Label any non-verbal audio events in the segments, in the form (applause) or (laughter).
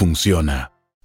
funciona.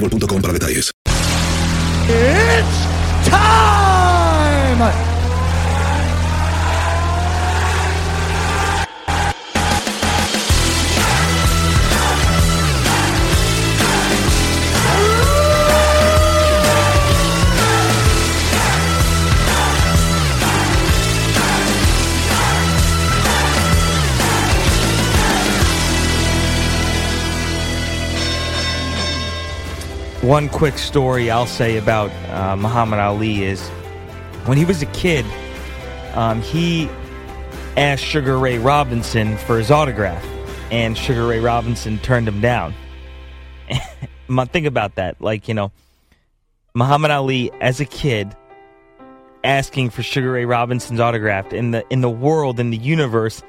boostmobile.com para detalles. It's time! One quick story I'll say about uh, Muhammad Ali is when he was a kid, um, he asked Sugar Ray Robinson for his autograph, and Sugar Ray Robinson turned him down. (laughs) Think about that. Like, you know, Muhammad Ali as a kid asking for Sugar Ray Robinson's autograph in the in the world in the universe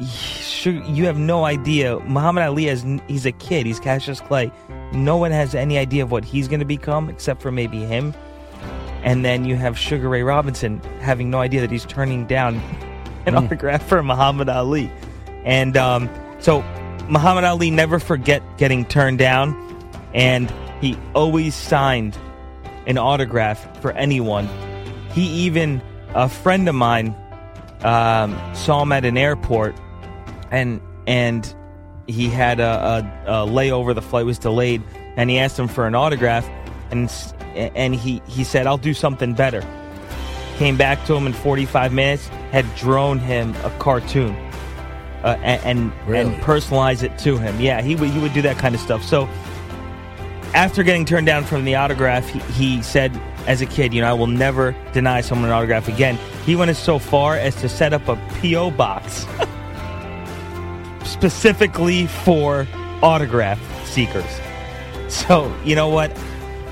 you have no idea. Muhammad Ali has he's a kid. He's Cassius Clay. No one has any idea of what he's going to become except for maybe him. And then you have Sugar Ray Robinson having no idea that he's turning down (laughs) an Mm. autograph for Muhammad Ali. And um, so Muhammad Ali never forget getting turned down, and he always signed an autograph for anyone. He even a friend of mine um, saw him at an airport, and and he had a, a, a layover. The flight was delayed, and he asked him for an autograph, and and he he said, "I'll do something better." Came back to him in 45 minutes, had drawn him a cartoon, uh, and and, Really? and personalize it to him. Yeah, he would he would do that kind of stuff. So after getting turned down from the autograph, he, he said, as a kid, you know, I will never deny someone an autograph again. He went as so far as to set up a P.O. box (laughs) specifically for autograph seekers. So, you know what?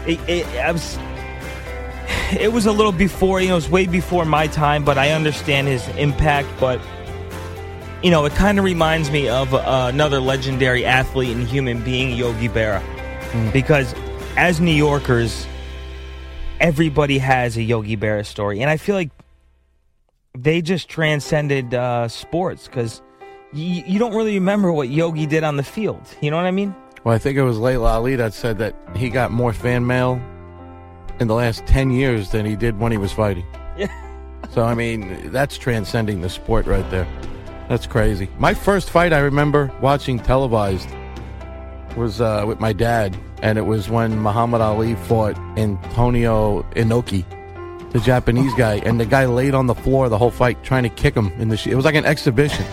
It, it, I was, it was a little before, you know, it was way before my time, but I understand his impact. But, you know, it kind of reminds me of uh, another legendary athlete and human being, Yogi Berra. Because as New Yorkers, everybody has a Yogi Berra story. And I feel like they just transcended uh, sports because y- you don't really remember what Yogi did on the field. You know what I mean? Well, I think it was Laila Ali that said that he got more fan mail in the last 10 years than he did when he was fighting. Yeah. (laughs) So, I mean, that's transcending the sport right there. That's crazy. My first fight I remember watching televised was uh, with my dad, and it was when Muhammad Ali fought Antonio Inoki, the Japanese guy, and the guy laid on the floor the whole fight trying to kick him in the. Sh- it was like an exhibition,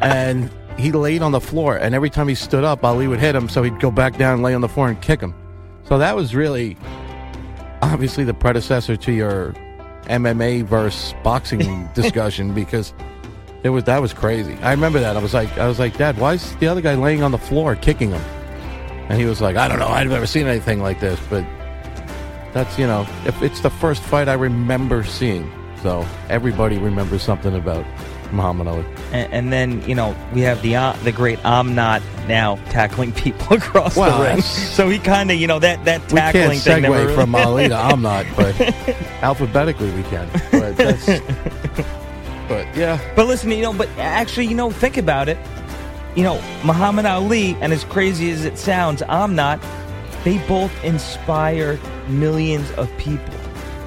and he laid on the floor, and every time he stood up, Ali would hit him, so he'd go back down, and lay on the floor, and kick him. So that was really obviously the predecessor to your MMA versus boxing (laughs) discussion because it was that was crazy. I remember that. I was like, I was like, Dad, why is the other guy laying on the floor kicking him? And he was like, I don't know. I've never seen anything like this, but that's you know, if it's the first fight I remember seeing. So everybody remembers something about Muhammad Ali. And, and then you know we have the uh, the great Amnat now tackling (laughs) people across Well, the ring. So he kind of you know that that tackling We can't thing never segue really- from Ali to (laughs) Amnat, but alphabetically we can. But that's, (laughs) but yeah, But listen, you know, but actually, you know, think about it. You know, Muhammad Ali, and as crazy as it sounds, I'm not. They both inspire millions of people.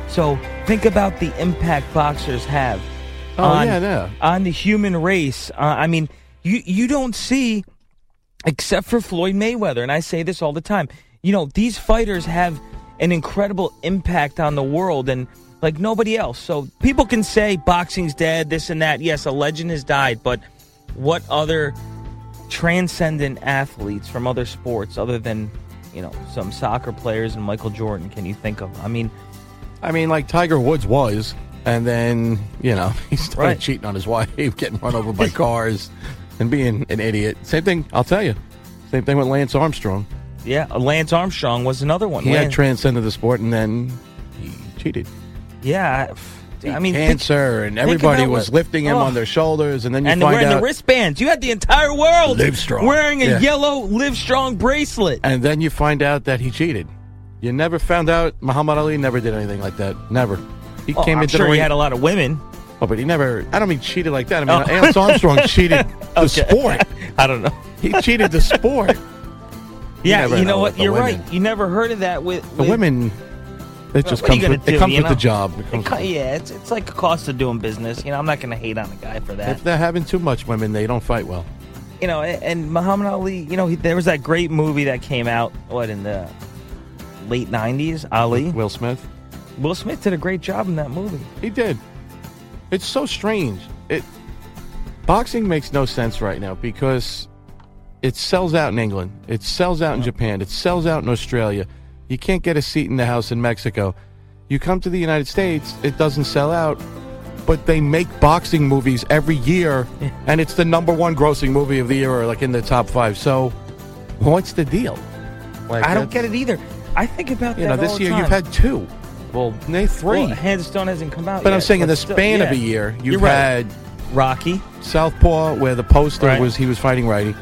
So think about the impact boxers have Oh, on, yeah, yeah. on the human race. Uh, I mean, you you don't see, except for Floyd Mayweather, and I say this all the time. You know, these fighters have an incredible impact on the world, and like nobody else. So people can say boxing's dead, this and that. Yes, a legend has died, but what other transcendent athletes from other sports, other than you know some soccer players and Michael Jordan, can you think of? I mean, I mean, like Tiger Woods was, and then you know (laughs) he started Right. cheating on his wife, (laughs) getting run over by cars, and being an idiot. Same thing. I'll tell you. Same thing with Lance Armstrong. yeah, uh, Lance Armstrong was another one. He had transcended the sport, and then he cheated. yeah, I, I mean, think- cancer, and everybody was what- lifting him Oh. on their shoulders, and then you and find wearing out, the wristbands. You had the entire world Live Strong. wearing a Yeah. yellow Live Strong bracelet. and then you find out that he cheated. You never found out Muhammad Ali never did anything like that. Never. He Oh, came I'm into sure the he had a lot of women. oh, but he never. I don't mean cheated like that. I mean, Oh. Lance Armstrong (laughs) cheated the Okay. sport. (laughs) I don't know. He cheated the sport. Yeah, never you know know what? You're women. right. You never heard of that with, The women, it just what comes with, it do, comes you with the job. It It comes co- yeah, it's it's like a cost of doing business. You know, I'm not going to hate on a guy for that. if they're having too much women, they don't fight well. you know, and, and Muhammad Ali, you know, he, there was that great movie that came out what in the late '90s. Ali, Will Smith, Will Smith did a great job in that movie. he did. It's so strange. It boxing makes no sense right now because it sells out in England, it sells out in Japan, it sells out in Australia. You can't get a seat in the house in Mexico. You come to the United States, it doesn't sell out. But they make boxing movies every year, (laughs) and it's the number one grossing movie of the year, or like in the top five. So, what's the deal? Like I don't get it either. I think about You that know, this all the year time. you've had two. Well, nay, three. Well, Hands of Stone hasn't come out but I'm yet, saying in the still- span of yeah. a year, you've You're right. had Rocky. Southpaw, where the poster Right. was he was fighting righty.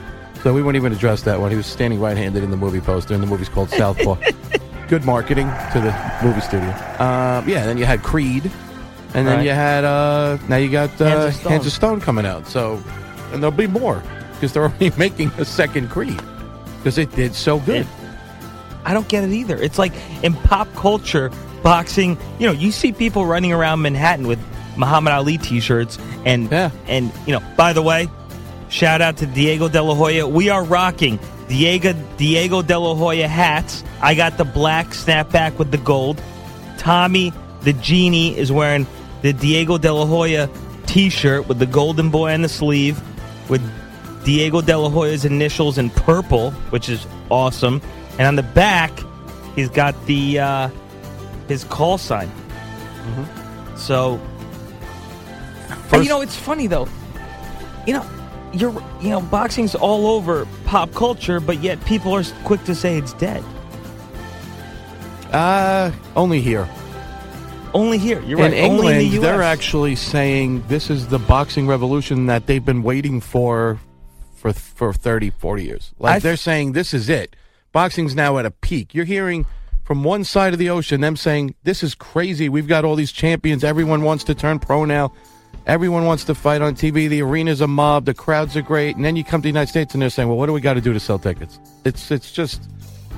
So we wouldn't even address that one. He was standing right-handed in the movie poster, and the movie's called Southpaw. (laughs) Good marketing to the movie studio. Um, yeah, then you had Creed, and then Right. you had uh, now you got uh, Hands of Stone. Stone coming out. So, and there'll be more because they're already (laughs) making a second Creed because it did so good. I don't get it either. It's like in pop culture, boxing. You know, you see people running around Manhattan with Muhammad Ali T-shirts, and Yeah. and you know. By the way, shout out to Diego De La Hoya. We are rocking Diego Diego De La Hoya hats. I got the black snapback with the gold. Tommy the genie is wearing the Diego De La Hoya T-shirt with the golden boy on the sleeve, with Diego De La Hoya's initials in purple, which is awesome. And on the back, he's got the uh, his call sign. So, First- you know, it's funny though. You know, you're you know, boxing's all over pop culture, but yet people are quick to say it's dead. Uh, only here. Only here. You're in right. England, only in the US. they're actually saying this is the boxing revolution that they've been waiting for for for 30, 40 years. Like I- they're saying this is it. Boxing's now at a peak. You're hearing from one side of the ocean them saying this is crazy. We've got all these champions. Everyone wants to turn pro now. Everyone wants to fight on TV. The arena's a mob. The crowds are great. And then you come to the United States and they're saying, "Well, what do we got to do to sell tickets?" It's it's just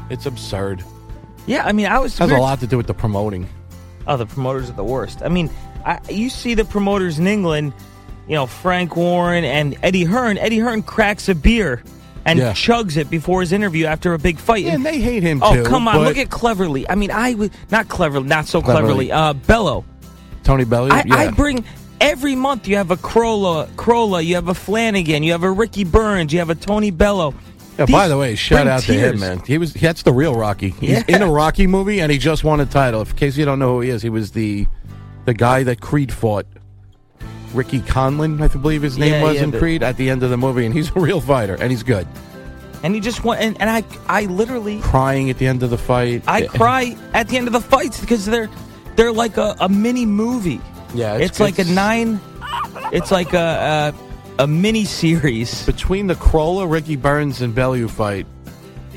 it's absurd. Yeah, I mean, I was has a lot to do with the promoting. Oh, the promoters are the worst. I mean, I, you see the promoters in England, you know, Frank Warren and Eddie Hearn. Eddie Hearn cracks a beer and Yeah. chugs it before his interview after a big fight. Yeah, and they hate him oh, too. come on, look at cleverly. I mean, I would not cleverly, not so Cleverly. cleverly. Uh, Bellew. Tony Bellew. I, yeah. I bring every month you have a Crolla, Crolla, you have a Flanagan, you have a Ricky Burns, you have a Tony Bellew. Yeah, by the way, shout out to him, man. He was that's the real Rocky. He's Yeah. in a Rocky movie and he just won a title. In case you don't know who he is, he was the the guy that Creed fought. Ricky Conlan, I believe his name Yeah, was in Creed at the end of the movie, and he's a real fighter and he's good. And he just went, and, and I, I literally, Crying at the end of the fight. I cry at the end of the fights because they're, they're like a, a mini movie. Yeah, It's, like a nine, it's like a, a, a mini series. between the Crolla, Ricky Burns, and Bellew fight.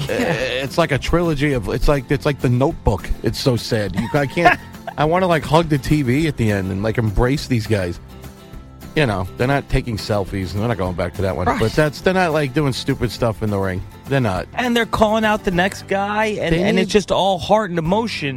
eh, It's like a trilogy of. It's like it's like the Notebook. It's so sad. You, I can't. (laughs) I want to like hug the TV at the end and like embrace these guys. You know, they're not taking selfies, and they're not going back to that one. Right. But that's they're not like doing stupid stuff in the ring. They're not. And they're calling out the next guy, and, and need- it's just all heart and emotion.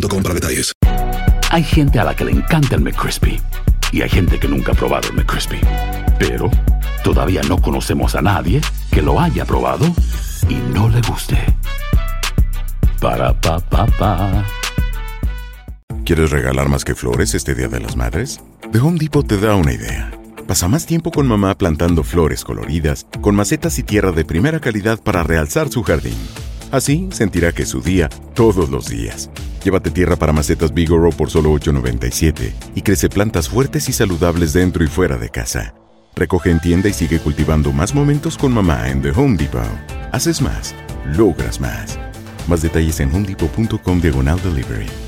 para detalles. Hay gente a la que le encanta el McCrispy y hay gente que nunca ha probado el McCrispy. Pero todavía no conocemos a nadie que lo haya probado y no le guste. Para pa pa pa. ¿Quieres regalar más que flores este Día de las Madres? The Home Depot te da una idea. Pasa más tiempo con mamá plantando flores coloridas, con macetas y tierra de primera calidad para realzar su jardín. Así sentirá que es su día todos los días. Llévate tierra para macetas Bigoro por solo $8.97 y crece plantas fuertes y saludables dentro y fuera de casa. Recoge en tienda y sigue cultivando más momentos con mamá en The Home Depot. Haces más, logras más. Más detalles en homedepot.com diagonal delivery.